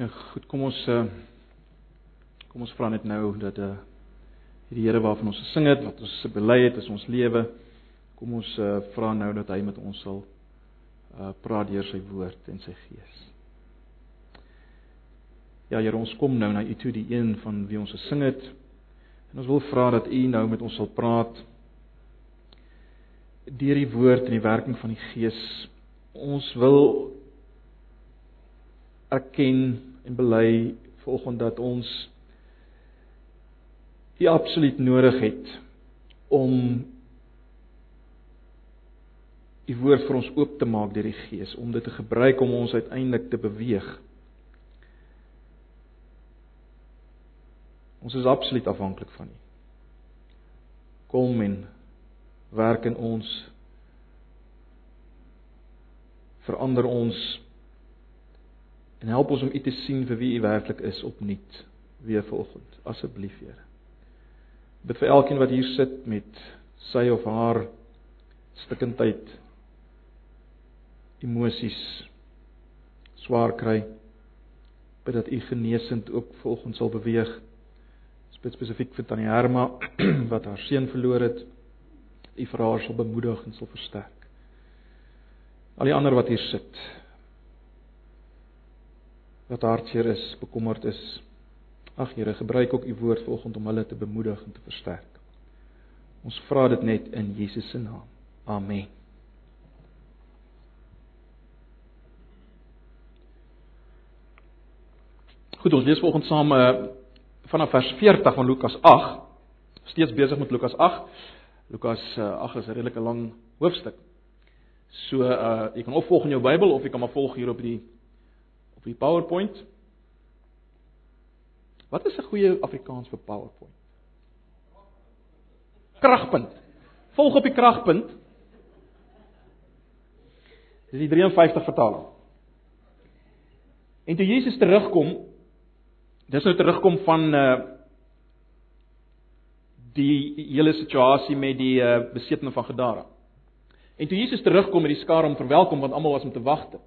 Ja, goed, kom ons uh kom ons vra net nou dat uh die Here waarvan ons gesing het, wat ons bely het is ons lewe. Kom ons uh vra nou dat hy met ons sal uh praat deur sy woord en sy gees. Ja Here, ons kom nou na U toe, die een van wie ons gesing het. En ons wil vra dat U nou met ons sal praat deur die woord en die werking van die gees. Ons wil erken en bely volgens dat ons U absoluut nodig het om U woord vir ons oop te maak deur die Gees, om dit te gebruik om ons uiteindelik te beweeg. Ons is absoluut afhanklik van U. Kom en werk in ons verander ons en help ons om U te sien vir wie U werklik is opnuut weer vanoggend. Asseblief Here. Bid vir elkeen wat hier sit met sy of haar stikkindheid emosies swaar kry. Bid dat U genesend ook volgens sal beweeg. Spesifiek vir Tannie Herma wat haar seun verloor het. U vir haar sal bemoedig en sal versterk. Al die ander wat hier sit wat hartseer is, bekommerd is. Ag Here, gebruik ook u woord vanoggend om hulle te bemoedig en te versterk. Ons vra dit net in Jesus se naam. Amen. Goed, ons lees vanoggend saam uh, vanaf vers 40 van Lukas 8. Steeds besig met Lukas 8. Lukas uh, 8 is 'n redelike lang hoofstuk. So uh jy kan of volg in jou Bybel of jy kan maar volg hier op die op die PowerPoint. Wat is 'n goeie Afrikaans vir PowerPoint? Kragpunt. Volg op die kragpunt. Dis die 53 vertaling. En toe Jesus terugkom, dis nou terugkom van uh die hele situasie met die uh besetting van Gadara. En toe Jesus terugkom met die skare om verwelkom want almal was om te wagte.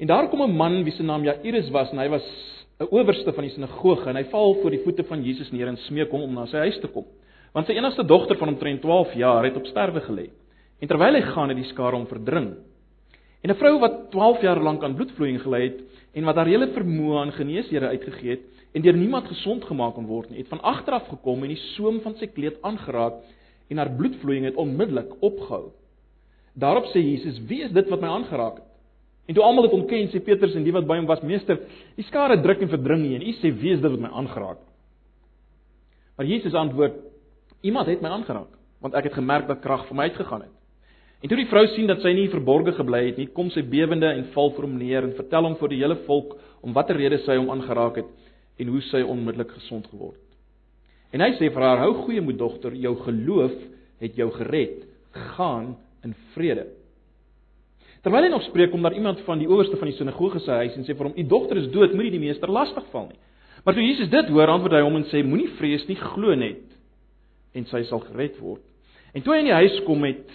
En daar kom 'n man wie se naam Jairus was en hy was 'n owerste van die sinagoge en hy val voor die voete van Jesus neer en smeek hom om na sy huis te kom. Want sy enigste dogter van omtrent 12 jaar het op sterwe gelê. En terwyl hy gaan het die skare hom verdring. En 'n vrou wat 12 jaar lank aan bloedvloeiing gely het en wat haar hele vermoë aan geneesere uitgegee het en deur niemand gesond gemaak kon word nie, het van agter af gekom en die soem van sy kleed aangeraak en haar bloedvloeiing het onmiddellik opgehou. Daarop sê Jesus: "Wie is dit wat my aangeraak het?" En toe almal dit ontken, sê Petrus en die wat by hom was: "Meester, die skare druk en verdring nie en u sê wie is dit wat my aangeraak?" Maar Jesus antwoord: "Iemand het my aangeraak, want ek het gemerk dat krag van my uitgegaan het." En toe die vrou sien dat sy nie verborge gebly het nie, kom sy bewende en val voor hom neer en vertel hom voor die hele volk om watter rede sy hom aangeraak het en hoe sy onmiddellik gesond geword het. En hy sê vir haar: "Hou goeie moed dogter, jou geloof het jou gered. Gaan in vrede." Terwyl hy nog spreek kom daar iemand van die owerste van die sinagoge se huis en sê vir hom: "U dogter is dood, moenie die meester lastigval nie." Maar toe Jesus dit hoor, antwoord hy hom en sê: "Moenie vrees nie, glo net en sy sal gered word." En toe hy in die huis kom het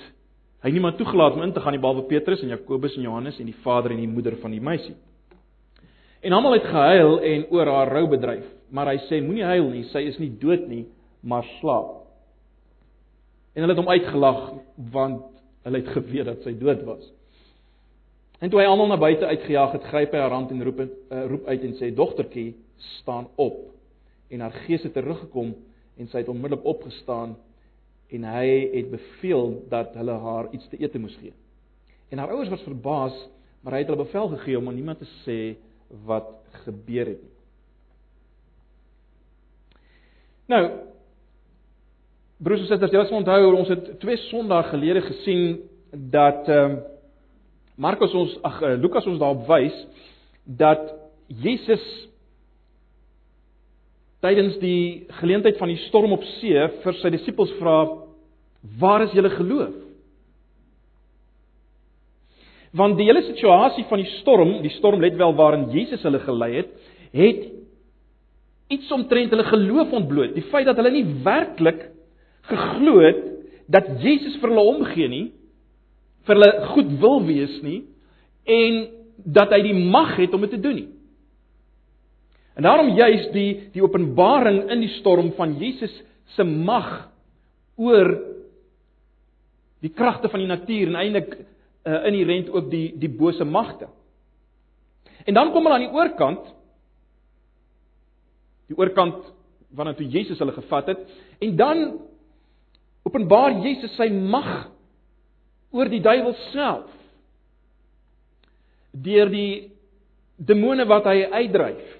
hy niemand toegelaat om in te gaan nie behalwe Petrus en Jakobus en Johannes en die vader en die moeder van die meisie. En almal het gehuil en oor haar rou bedryf, maar hy sê: "Moenie huil nie, sy is nie dood nie, maar slaap." En hulle het hom uitgelag want hulle het geweet dat sy dood was. En toe hy almal na buite uitgejaag het, gryp hy haar hand en roep en uh, roep uit en sê: "Dogtertjie, staan op." En haar gees het teruggekom en sy het onmiddellik opgestaan en hy het beveel dat hulle haar iets te eet moes gee. En haar ouers was verbaas, maar hy het hulle bevel gegee om aan niemand te sê wat gebeur het nie. Nou, broers en susters, julle sal onthou ons het twee Sondae gelede gesien dat ehm um, Markus ons ag eh, Lukas ons daarop wys dat Jesus tydens die geleentheid van die storm op see vir sy disippels vra waar is julle geloof? Want die hele situasie van die storm, die storm let wel waarin Jesus hulle gelei het, het iets omtrent hulle geloof ontbloot. Die feit dat hulle nie werklik geglo het dat Jesus vir hulle omgee nie, vir hulle goed wil wees nie en dat hy die mag het om dit te doen nie. En daarom juis die die openbaring in die storm van Jesus se mag oor die kragte van die natuur en eintlik uh, inherent ook die die bose magte. En dan kom hulle aan die oorkant die oorkant waarna toe Jesus hulle gevat het en dan openbaar Jesus sy mag oor die duiwel self deur die demone wat hy uitdryf.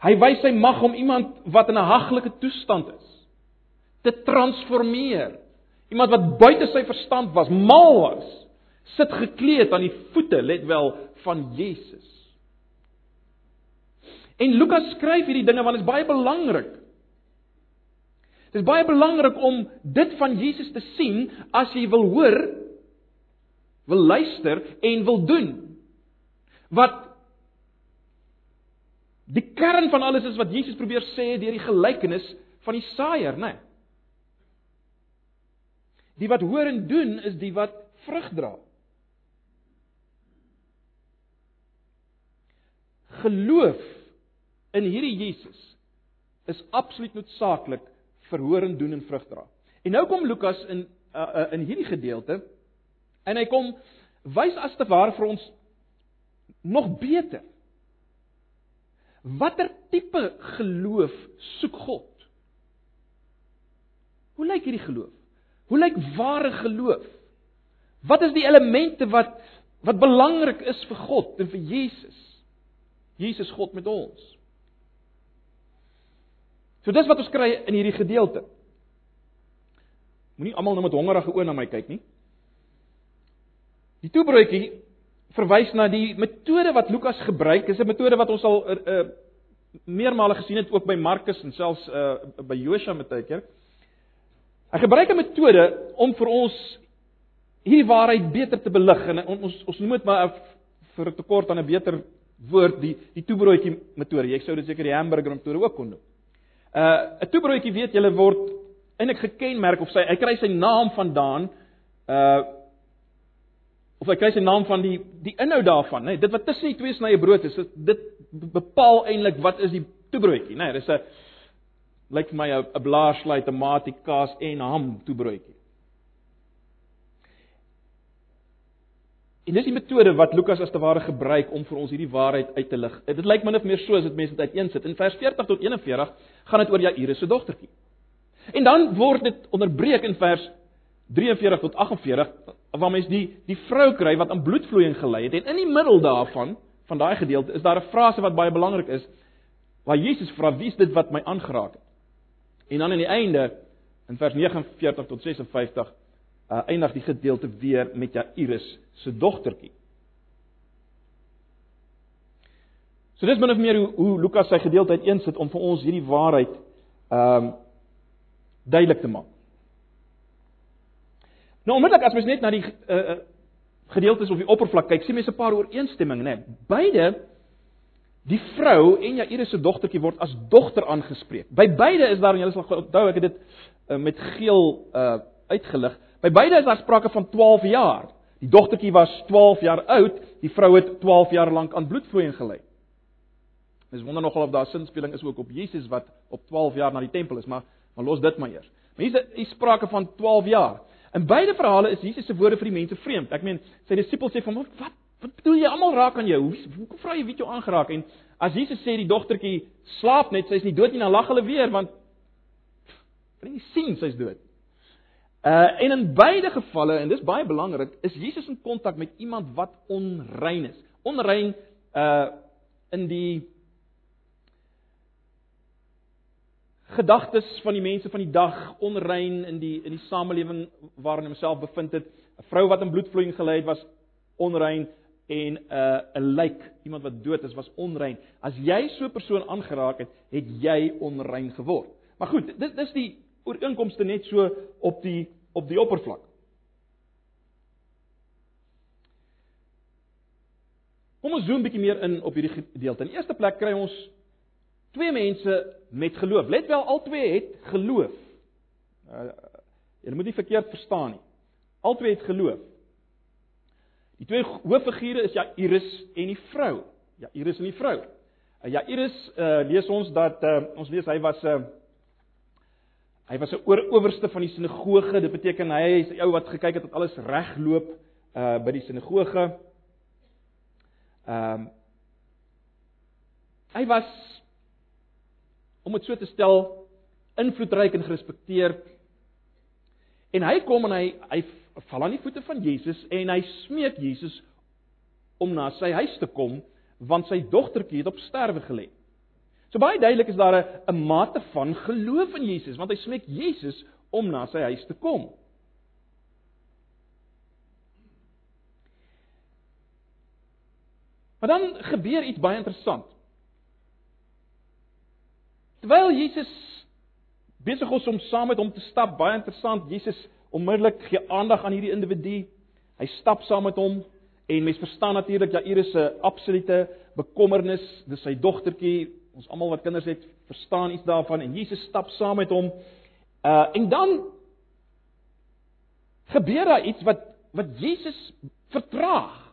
Hy wys sy mag om iemand wat in 'n haglike toestand is te transformeer. Iemand wat buite sy verstand was, mal was, sit gekleed aan die voete, let wel, van Jesus. En Lukas skryf hierdie dinge want dit is baie belangrik. Dit is baie belangrik om dit van Jesus te sien as jy wil hoor, wil luister en wil doen. Wat die kern van alles is wat Jesus probeer sê deur die gelykenis van die saaier, né? Nee. Die wat hoor en doen is die wat vrug dra. Geloof in hierdie Jesus is absoluut noodsaaklik vir hoor en doen en vrug dra. En nou kom Lukas in uh, uh, in hierdie gedeelte en hy kom wys as te ware vir ons nog beter. Watter tipe geloof soek God? Hoe lyk hierdie geloof? Hoe lyk ware geloof? Wat is die elemente wat wat belangrik is vir God en vir Jesus? Jesus God met ons. So dis wat ons kry in hierdie gedeelte. Moenie almal nou met hongerige oë na my kyk nie. Die toebroodjie verwys na die metode wat Lukas gebruik. Dis 'n metode wat ons al uh, uh, meermale gesien het ook by Markus en selfs uh, by Josua met tyd keer. Hy gebruik 'n metode om vir ons hierdie waarheid beter te belig en ons ons noem dit maar vir 'n tekort aan 'n beter woord die die toebroodjie metode. Jy sou dit seker die hamburger metode ook kon noem. Uh 'n toebroodjie weet julle word eintlik gekenmerk of sy hy kry sy naam vandaan uh of hy kry sy naam van die die inhoud daarvan, nê? Nee, dit wat tussen die twee snye brood is, dit bepaal eintlik wat is die toebroodjie, nê? Nee, dis 'n lyk vir my 'n blaarslaai tomatie, kaas en ham toebroodjie. En dis die metode wat Lukas as te ware gebruik om vir ons hierdie waarheid uit te lig. Dit lyk min of meer so as dit mense dit uiteensit. In vers 40 tot 41 gaan dit oor Jairus se dogtertjie. En dan word dit onderbreek in vers 43 tot 48 waar mens die die vrou kry wat aan bloedvloeiing gely het en in die middel daarvan van daai gedeelte is daar 'n frase wat baie belangrik is waar Jesus vra wie is dit wat my aangeraak het En dan aan die einde in vers 49 tot 56 uh, eindig die gedeelte weer met Jairus se dogtertjie. So dis min of meer hoe, hoe Lukas sy gedeelte uiteensit om vir ons hierdie waarheid ehm um, duidelik te maak. Nou onmiddellik as mens net na die uh, gedeeltes op die oppervlak kyk, sien mens 'n paar ooreenstemmings, né? Nee, beide Die vrou en Jairus se dogtertjie word as dogter aangespreek. By beide is daar en julle sal onthou ek het dit uh, met geel uh, uitgelig. By beide is daar sprake van 12 jaar. Die dogtertjie was 12 jaar oud, die vrou het 12 jaar lank aan bloedvloeiing gely. Dis wonder nogal of daar sinspeling is ook op Jesus wat op 12 jaar na die tempel is, maar maar los dit maar eers. Maar hier is hier sprake van 12 jaar. In beide verhale is Jesus se woorde vir die mense vreemd. Ek meen, sy disippels sê van wat Wat bedoel jy almal raak aan jou? Hoe hoe vra jy wie jou aangeraak en as Jesus sê die dogtertjie slaap net, sy's nie dood nie, dan lag hulle weer want hulle sien sy's dood. Uh en in beide gevalle en dis baie belangrik, is Jesus in kontak met iemand wat onrein is. Onrein uh in die gedagtes van die mense van die dag, onrein in die in die samelewing waarin homself bevind het. 'n Vrou wat in bloedvloeiing gelei het was onrein en 'n uh, 'n lijk, iemand wat dood is, was onrein. As jy so 'n persoon aangeraak het, het jy onrein geword. Maar goed, dis dis die ooreenkomste net so op die op die oppervlak. Kom ons zoom bietjie meer in op hierdie gedeelte. In die eerste plek kry ons twee mense met geloof. Let wel, al twee het geloof. Uh, jy moet nie verkeerd verstaan nie. Albei het geloof. Die twee hooffigure is Jairus en die vrou. Jairus en die vrou. Uh, Jairus uh, lees ons dat uh, ons lees hy was 'n uh, hy was 'n oor, owerste van die sinagoge. Dit beteken hy is die ou wat gekyk het dat alles regloop uh by die sinagoge. Ehm um, hy was om dit so te stel invloedryk en gerespekteer. En hy kom en hy hy val aan die voete van Jesus en hy smeek Jesus om na sy huis te kom want sy dogtertjie het op sterwe gelê. So baie duidelik is daar 'n mate van geloof in Jesus want hy smeek Jesus om na sy huis te kom. Maar dan gebeur iets baie interessant. Terwyl Jesus besig is om saam met hom te stap, baie interessant, Jesus onmiddellik gee aandag aan hierdie individu. Hy stap saam met hom en mens verstaan natuurlik Jairus se absolute bekommernis, dis sy dogtertjie. Ons almal wat kinders het, verstaan iets daarvan en Jesus stap saam met hom. Uh en dan gebeur daar iets wat wat Jesus vertraag.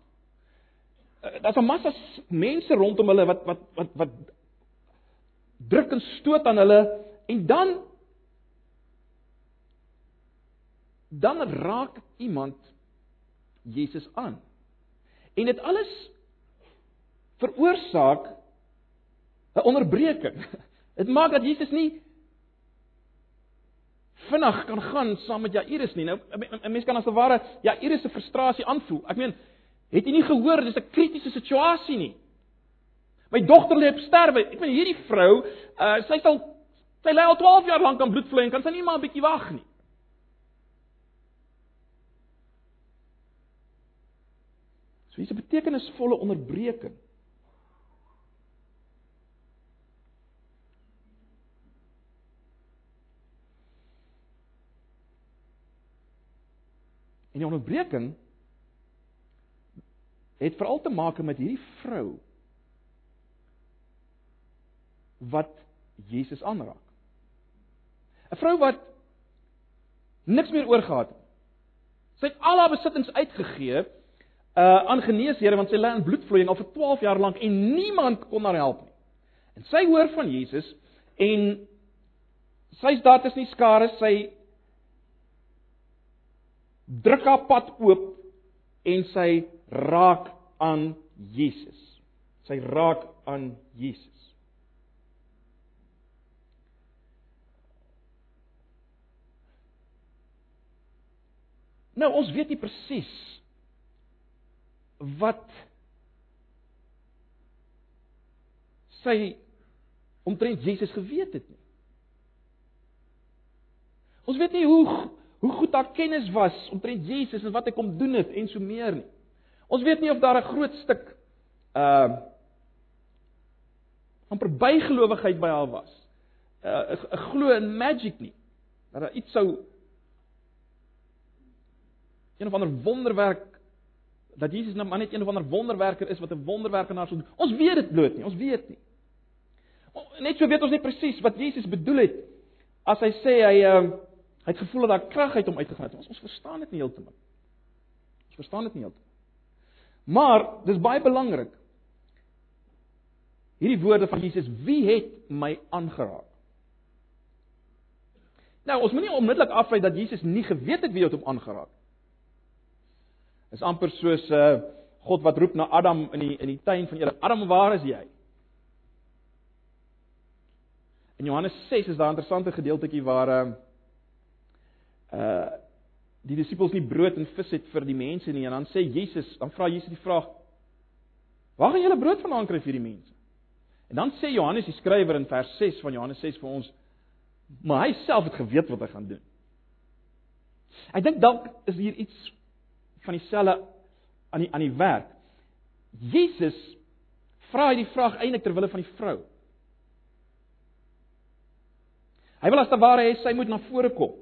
Uh, Daar's 'n massa mense rondom hulle wat wat wat wat druk en stoot aan hulle en dan dan raak iemand Jesus aan. En dit alles veroorsaak 'n onderbreking. Dit maak dat Jesus nie vinnig kan gaan saam met Jairus nie. Nou 'n mens kan as ware Jairus se frustrasie aanvoel. Ek meen, het jy nie gehoor dis 'n kritiese situasie nie? My dogter lê op sterwe. Ek meen hierdie vrou, uh, sy sal sy lê al 12 jaar lank aan bloedvloei en kan sy nie maar 'n bietjie wag nie. So hier's 'n betekenisvolle onderbreking. En die onderbreking het veral te maak met hierdie vrou wat Jesus aanraak. 'n Vrou wat niks meer oor gehad het. Sy het al haar besittings uitgegee uh aan geneesere want sy lê aan bloedvloeiing al vir 12 jaar lank en niemand kon haar help nie. En sy hoor van Jesus en sy's daar tussen die skare, sy druk haar pad oop en sy raak aan Jesus. Sy raak aan Jesus. Nou ons weet nie presies wat sy omtrent Jesus geweet het nie. Ons weet nie hoe hoe goed haar kennis was omtrent Jesus en wat hy kom doen het en so meer nie. Ons weet nie of daar 'n groot stuk uh amper bygelowigheid by haar was. uh, 'n glo in magic nie. Dat daar iets sou een of ander wonderwerk dat Jesus nou maar net een of ander wonderwerker is wat 'n wonderwerkenaar sou doen. Ons weet dit bloot nie, ons weet nie. Net so weet ons nie presies wat Jesus bedoel het as hy sê hy uh hy het gevoel dat daar krag uit hom uitgegaan het. Ons, ons verstaan dit nie heeltemal. Ons verstaan dit nie heeltemal. Maar dis baie belangrik. Hierdie woorde van Jesus, wie het my aangeraak? Nou, ons moenie onmiddellik aflei dat Jesus nie geweet het wie het hom aangeraak is amper soos 'n uh, God wat roep na Adam in die in die tuin van Eden. Adam, waar is jy? In Johannes 6 is daar 'n interessante gedeeltetjie waar uh uh die disippels nie brood en vis het vir die mense nie en dan sê Jesus, dan vra Jesus die vraag: "Waar gaan julle brood vandaan kry vir die mense?" En dan sê Johannes die skrywer in vers 6 van Johannes 6 vir ons: "Maar hy self het geweet wat hy gaan doen." Ek dink dalk is hier iets van dieselfde aan die aan die werk. Jesus vra hy die vraag eintlik ter wille van die vrou. Hy wil as te ware hê sy moet na vore kom.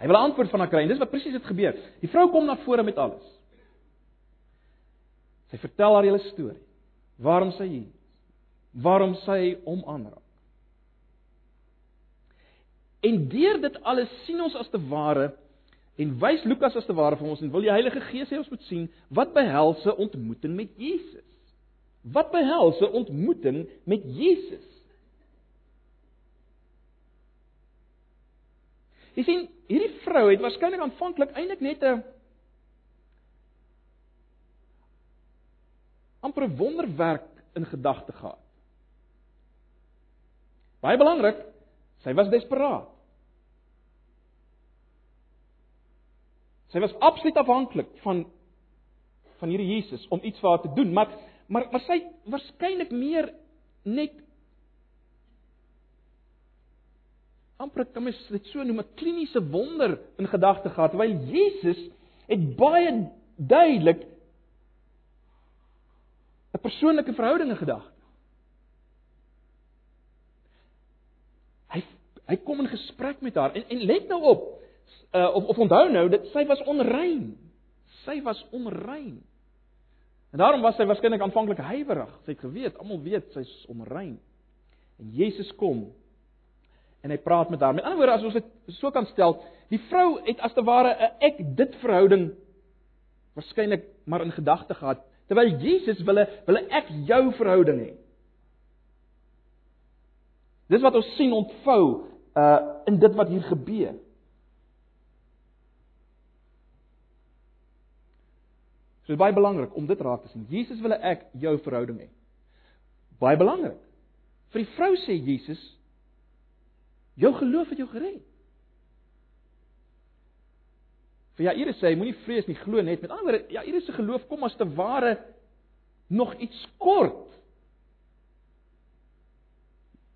Hy wil 'n antwoord van haar kry en dis wat presies het gebeur. Die vrou kom na vore met alles. Sy vertel haar hele storie. Waarom sy hier? Waarom sy hom aanraak? En deur dit alles sien ons as te ware En wys Lukas as te ware vir ons en wil die Heilige Gees hê ons moet sien wat behels 'n ontmoeting met Jesus. Wat behels 'n ontmoeting met Jesus? Jy sien, hierdie vrou het waarskynlik aanvanklik eintlik net 'n amper 'n wonderwerk in gedagte gehad. Baie belangrik, sy was desperaat. Sy was absoluut afhanklik van van hierdie Jesus om iets vir haar te doen, maar maar maar sy waarskynlik meer net amper kan mens dit so noem 'n kliniese wonder in gedagte gehad terwyl Jesus het baie duidelik 'n persoonlike verhouding in gedagte. Hy hy kom in gesprek met haar en en let nou op uh, of of onthou nou dat sy was onrein. Sy was onrein. En daarom was sy waarskynlik aanvanklik huiwerig. Sy het geweet, almal weet sy's onrein. En Jesus kom en hy praat met haar. Met ander woorde, as ons dit so kan stel, die vrou het as te ware 'n ek dit verhouding waarskynlik maar in gedagte gehad, terwyl Jesus wil 'n wil 'n ek jou verhouding hê. Dis wat ons sien ontvou uh in dit wat hier gebeur. So dit is baie belangrik om dit raak te sien. Jesus wil ek jou verhouding hê. Baie belangrik. Vir die vrou sê Jesus, jou geloof het jou gered. Vir Jairus sê hy moenie vrees nie, glo net. Met ander woorde, Jairus se geloof kom as te ware nog iets kort.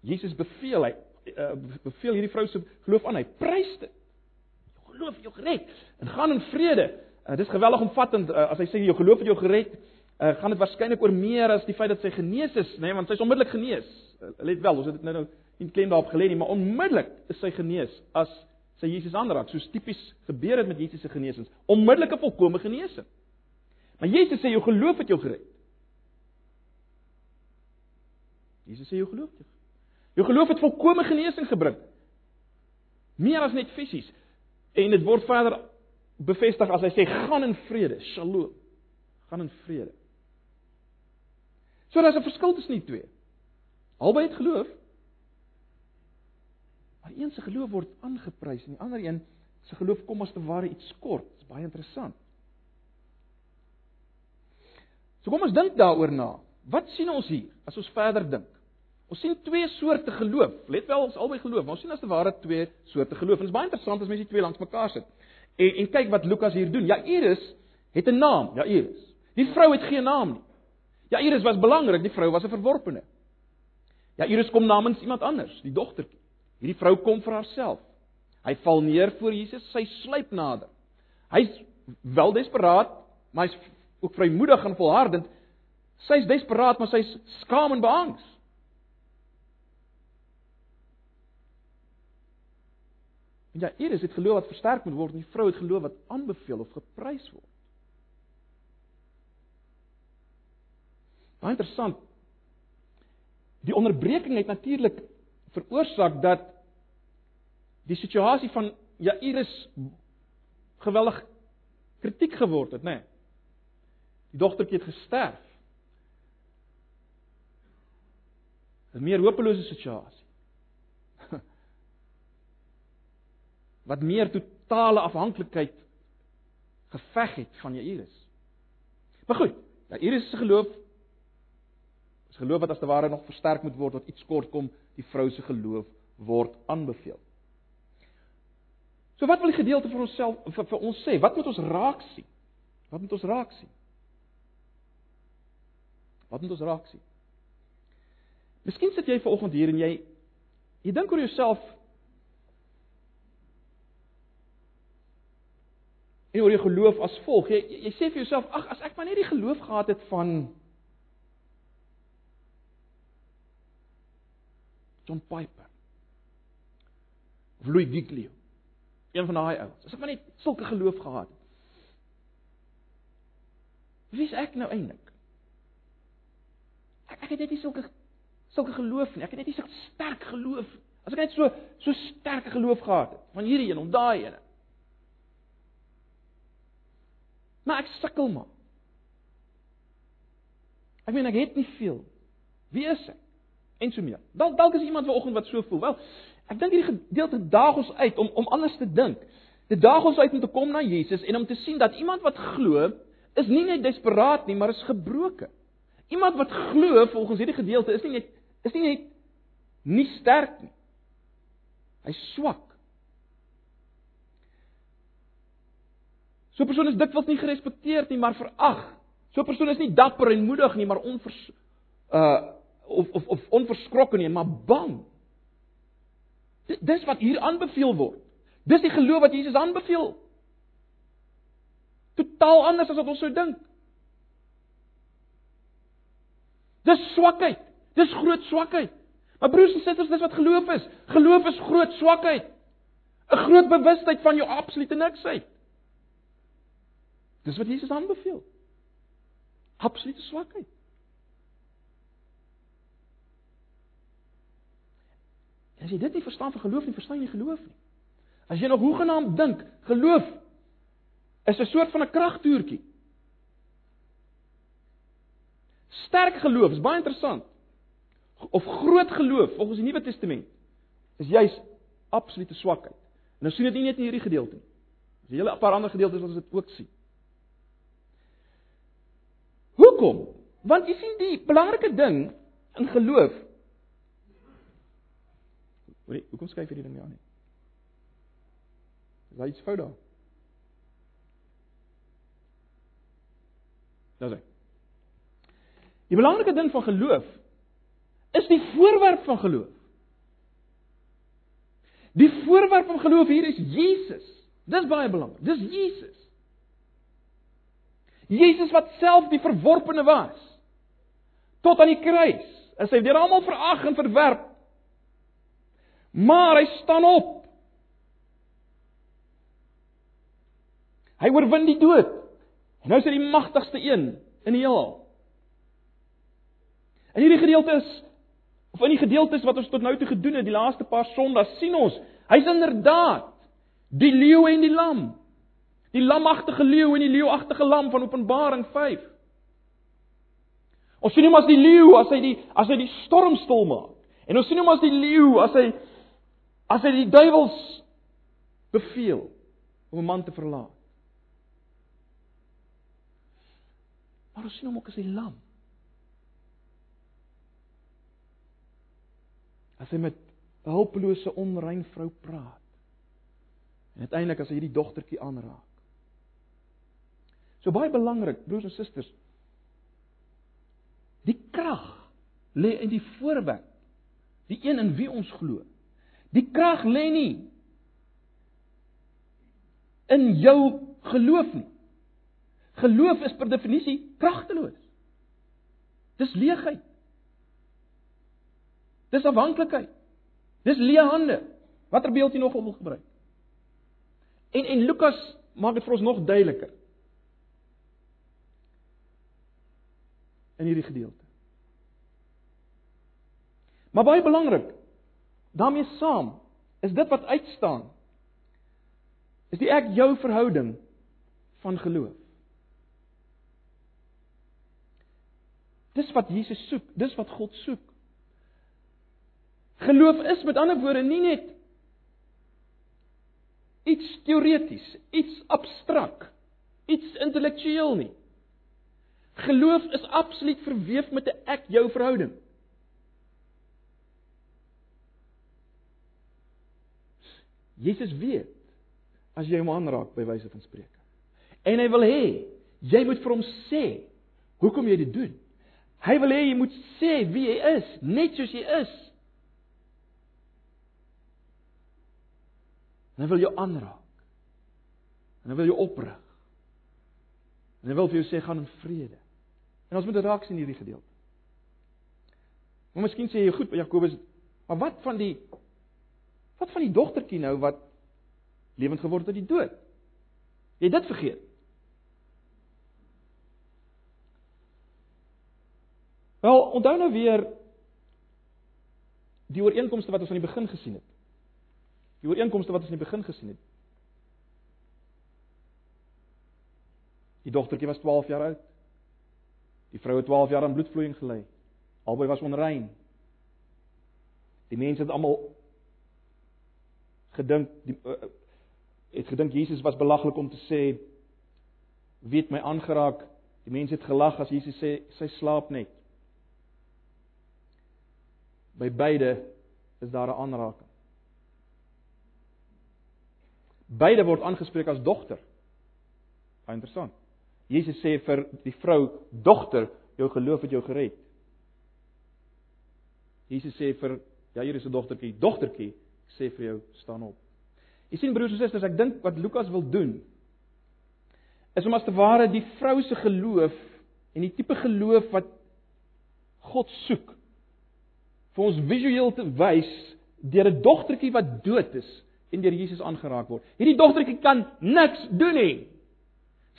Jesus beveel hy uh, beveel hierdie vrou se geloof aan. Hy prys dit. Jou geloof het jou gered. En gaan in vrede. Uh, dis geweldig omvattend uh, as hy sê jou geloof het jou gered, uh, gaan dit waarskynlik oor meer as die feit dat sy genees is, nê, nee, want sy is onmiddellik genees. Uh, let wel, ons het dit nou nou nie klem daarop gelê nie, maar onmiddellik is sy genees as sy Jesus aanraak, soos tipies gebeur het met Jesus se genesings. Onmiddellike volkomme genesing. Maar Jesus sê jou geloof het jou gered. Jesus sê jou geloof het jou. Jou geloof het volkomme genesing gebring. Meer as net fisies. En dit word verder bevestig as hy sê gaan in vrede, shalom. Gaan in vrede. So daar's 'n verskil tussen die twee. Albei het geloof. Maar een se geloof word aangeprys en die ander een se geloof kom as te ware iets kort. Dit is baie interessant. So kom ons dink daaroor na. Wat sien ons hier as ons verder dink? Ons sien twee soorte geloof. Let wel, ons albei geloof, maar ons sien as te ware twee soorte geloof. En dit is baie interessant as mens die twee langs mekaar sit. En en kyk wat Lukas hier doen. Jairus het 'n naam, Jairus. Die vrou het geen naam nie. Jairus was belangrik, die vrou was 'n verworpene. Jairus kom namens iemand anders, die dogtertjie. Hierdie vrou kom vir haarself. Hy val neer voor Jesus, sy sluip nader. Hy's wel desperaat, maar hy's ook vrymoedig en volhardend. Sy's desperaat, maar sy's skaam en beangs. En ja, hier is dit geloof wat versterk moet word, en die vrou het geloof wat aanbeveel of geprys word. Baie interessant. Die onderbreking het natuurlik veroorsaak dat die situasie van Jairus geweldig kritiek geword het, né? Nee. Die dogtertjie het gesterf. 'n Meer hopelose situasie. wat meer totale afhanklikheid geveg het van Jairus. Maar goed, Jairus se geloof is geloof wat as te ware nog versterk moet word wat iets kort kom, die vrou se geloof word aanbeveel. So wat wil die gedeelte vir onsself vir, vir ons sê? Wat moet ons raak sien? Wat moet ons raak sien? Wat moet ons raak sien? Miskien sit jy vanoggend hier en jy jy dink oor jouself en oor jou geloof as volg. Jy jy sê vir jouself, ag, as ek maar net die geloof gehad het van John Piper of Louis Giglio, een van daai ouens. As ek maar net sulke geloof gehad het. Wie is ek nou eintlik? Ek ek het net nie sulke sulke geloof nie. Ek het net nie so sterk geloof. As ek net so so sterk geloof gehad het van hierdie een of daai een. Maar ek sukkel maar. Ek meen ek het nie veel. Wie is ek? En so meer. Dalk dalk is iemand vanoggend wat so voel. Wel, ek dink hierdie gedeelte daag ons uit om om anders te dink. Dit daag ons uit om te kom na Jesus en om te sien dat iemand wat glo, is nie net desperaat nie, maar is gebroken. Iemand wat glo volgens hierdie gedeelte is nie net is nie net nie sterk nie. Hy's swak. So 'n persoon is dikwels nie gerespekteerd nie, maar verag. So 'n persoon is nie dapper en moedig nie, maar onvers uh of of of onverskrokke nie, maar bang. Dis wat hier aanbeveel word. Dis die geloof wat Jesus aanbeveel. Totaal anders as wat ons sou dink. Dis swakheid. Dis groot swakheid. Maar broers en susters, dis wat geloof is. Geloof is groot swakheid. 'n Groot bewustheid van jou absolute niksheid. Dis wat Jesus aanbeveel. Absolute swakheid. As jy dit nie verstaan van geloof nie, verstaan jy nie geloof nie. As jy nog hoegenaamd dink geloof is 'n soort van 'n kragtoertjie. Sterk geloof is baie interessant. Of groot geloof volgens die Nuwe Testament is juis absolute swakheid. En nou sien dit nie net in hierdie gedeelte nie. Dis 'n hele paar ander gedeeltes wat ons dit ook sien. Hoekom? Want jy sien die belangrike ding in geloof. Hoorie, hoekom skryf jy die ding nie aan nie? Is daar iets fout daar? Dis hy. Die belangrike ding van geloof is die voorwerp van geloof. Die voorwerp van geloof hier is Jesus. Dis baie belangrik. Dis Jesus. Jesus wat self die verworpene was tot aan die kruis. Is hy deur almal verag en verwerp. Maar hy staan op. Hy oorwin die dood. En nou is hy die magtigste een in die heelal. In hierdie gedeelte is of in die gedeeltes wat ons tot nou toe gedoen het, die laaste paar Sondae, sien ons, hy's inderdaad die leeu en die lam. Die lamagtige leeu en die leeuagtige lam van Openbaring 5. Ons sien hom as die leeu as hy die as hy die storm stil maak. En ons sien hom as die leeu as hy as hy die duiwels beveel om 'n man te verlaat. Maar ons sien hom ook as die lam. As hy met 'n hulpelose onrein vrou praat. En uiteindelik as hy hierdie dogtertjie aanraak. So baie belangrik, broers en susters. Die krag lê in die voorwerp. Die een in wie ons glo. Die krag lê nie in jou geloof nie. Geloof is per definisie kragteloos. Dis leegheid. Dis afhanklikheid. Dis leë hande. Watter beeld jy nog wil gebruik? En en Lukas maak dit vir ons nog duideliker. in hierdie gedeelte. Maar baie belangrik, daarmee saam is dit wat uitstaan is die ek jou verhouding van geloof. Dis wat Jesus soek, dis wat God soek. Geloof is met ander woorde nie net iets teoreties, iets abstrakt, iets intellektueel nie. Geloof is absoluut verweef met 'n ek jou verhouding. Jesus weet as jy hom aanraak by wyse van spreke. En hy wil hê jy moet vir hom sê hoekom jy dit doen. Hy wil hê jy moet sê wie jy is, net soos jy is. En hy wil jou aanraak. En hy wil jou oprig. En hy wil vir jou sê gaan in vrede. En ons moet dit raak sien hierdie gedeelte. Maar miskien sê jy goed by Jakobus, maar wat van die wat van die dogtertjie nou wat lewend geword het uit die dood? Jy dit vergeet. Wel, onthou nou weer die ooreenkomste wat ons aan die begin gesien het. Die ooreenkomste wat ons aan die begin gesien het. Die dogtertjie was 12 jaar oud. Die vrou het 12 jaar aan bloedvloeiing gely. Albei was onrein. Die mense het almal gedink die het gedink Jesus was belaglik om te sê wie het my aangeraak? Die mense het gelag as Jesus sê sy slaap net. By beide is daar 'n aanraking. Beide word aangespreek as dogter. Baie interessant. Jesus sê vir die vrou, "Dogter, jou geloof het jou gered." Jesus sê vir Jairus se dogtertjie, "Dogtertjie, sê vir jou, staan op." Jy sien broers en susters, ek dink wat Lukas wil doen is om as te ware die vrou se geloof en die tipe geloof wat God soek vir ons visueel te wys deur 'n dogtertjie wat dood is en deur Jesus aangeraak word. Hierdie dogtertjie kan niks doen nie.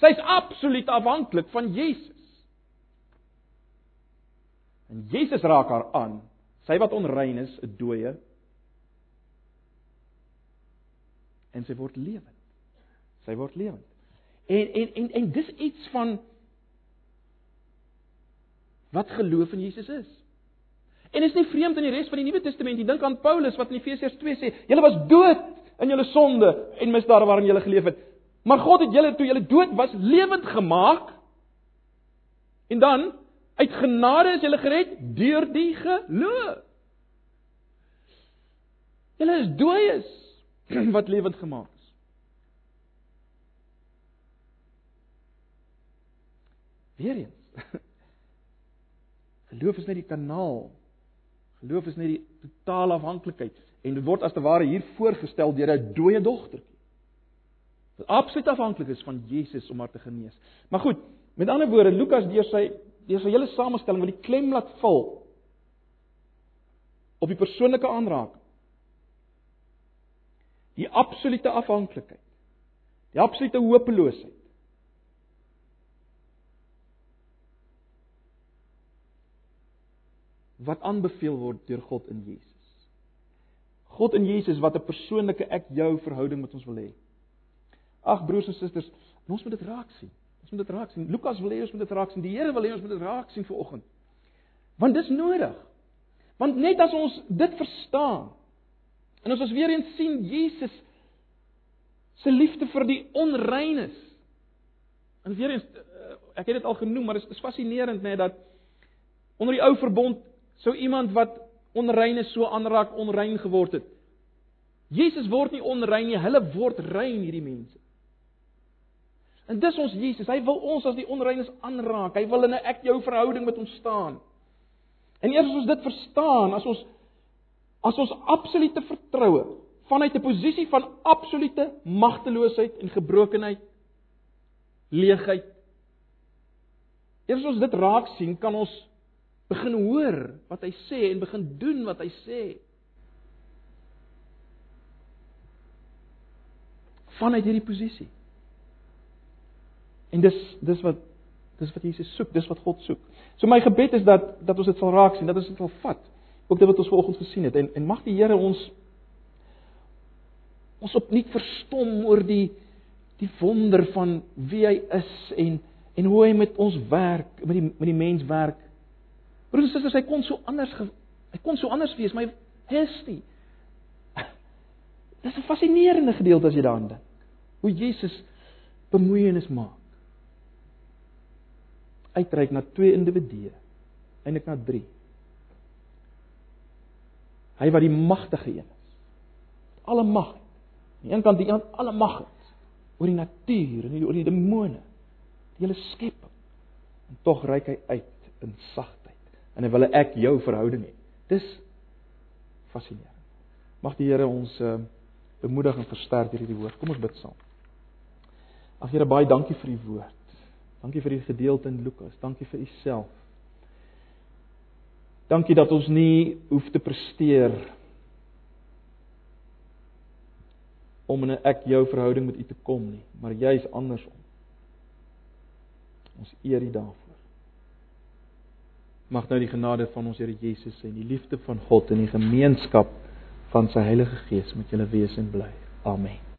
Sy's absoluut afhanklik van Jesus. En Jesus raak haar aan. Sy wat onrein is, 'n dooie, en sy word lewend. Sy word lewend. En en en en dis iets van wat geloof in Jesus is. En is nie vreemd in die res van die Nuwe Testament nie. Dink aan Paulus wat in Efesiërs 2 sê, julle was dood in julle sonde en misdade waarin julle geleef het. Maar God het julle toe julle dood was lewend gemaak. En dan uit genade is julle gered deur die geloof. Julle is dooies wat lewend gemaak is. Weereens. Geloof is net die kanaal. Geloof is net die totale afhanklikheid en dit word as te ware hier voorgestel deur 'n dooie dogtertjie. Wat absoluut afhanklik is van Jesus om haar te genees. Maar goed, met ander woorde, Lukas deur sy deur sy hele samestelling wil die klem laat val op die persoonlike aanraking die absolute afhanklikheid. Die absolute hopeloosheid. wat aanbeveel word deur God in Jesus. God in Jesus wat 'n persoonlike ek jou verhouding met ons wil hê. Ag broers en susters, ons moet dit raak sien. Ons moet dit raak sien. Lukas wil hê ons moet dit raak sien. Die Here wil hê ons moet dit raak sien vir oggend. Want dis nodig. Want net as ons dit verstaan, En as ons weer eens sien Jesus se liefde vir die onreines. En weer eens eh, ek het dit al genoem, maar dit is, is fascinerend net dat onder die ou verbond sou iemand wat onrein is so aanraak onrein geword het. Jesus word nie onrein nie, hulle word rein hierdie mense. En dis ons Jesus, hy wil ons as die onreines aanraak. Hy wil in 'n ek jou verhouding met ons staan. En eers as ons dit verstaan, as ons as ons absolute vertroue vanuit 'n posisie van absolute magteloosheid en gebrokenheid leegheid Eers as ons dit raak sien, kan ons begin hoor wat hy sê en begin doen wat hy sê. Vanuit hierdie posisie. En dis dis wat dis wat Jesus soek, dis wat God soek. So my gebed is dat dat ons dit sal raak sien, dat ons dit sal vat ook dit wat ons vanoggend gesien het en en mag die Here ons ons opnuut verstom oor die die wonder van wie hy is en en hoe hy met ons werk, met die met die mens werk. Broers en susters, hy kon so anders hy kon so anders wees, maar hy is nie. Dis 'n fascinerende gedeelte as jy daaraan dink. Hoe Jesus bemoeienis maak. Uitreik na twee individue, eintlik na drie. Hy wat die magtige een is. Alle mag. Aan die een kant die een alle mag het oor die natuur en oor die demone, die hele skepping. En tog reik hy uit in sagtheid. En hy wil ek jou verhouding hê. Dis fascinerend. Mag die Here ons uh, bemoedig en versterk hierdie woord. Kom ons bid saam. Ag Here, baie dankie vir u woord. Dankie vir die gedeelte in Lukas. Dankie vir u self. Dankie dat ons nie hoef te presteer om in 'n ek jou verhouding met U te kom nie, maar juis andersom. Ons eer U daarvoor. Mag nou die genade van ons Here Jesus en die liefde van God en die gemeenskap van sy Heilige Gees met julle wees en bly. Amen.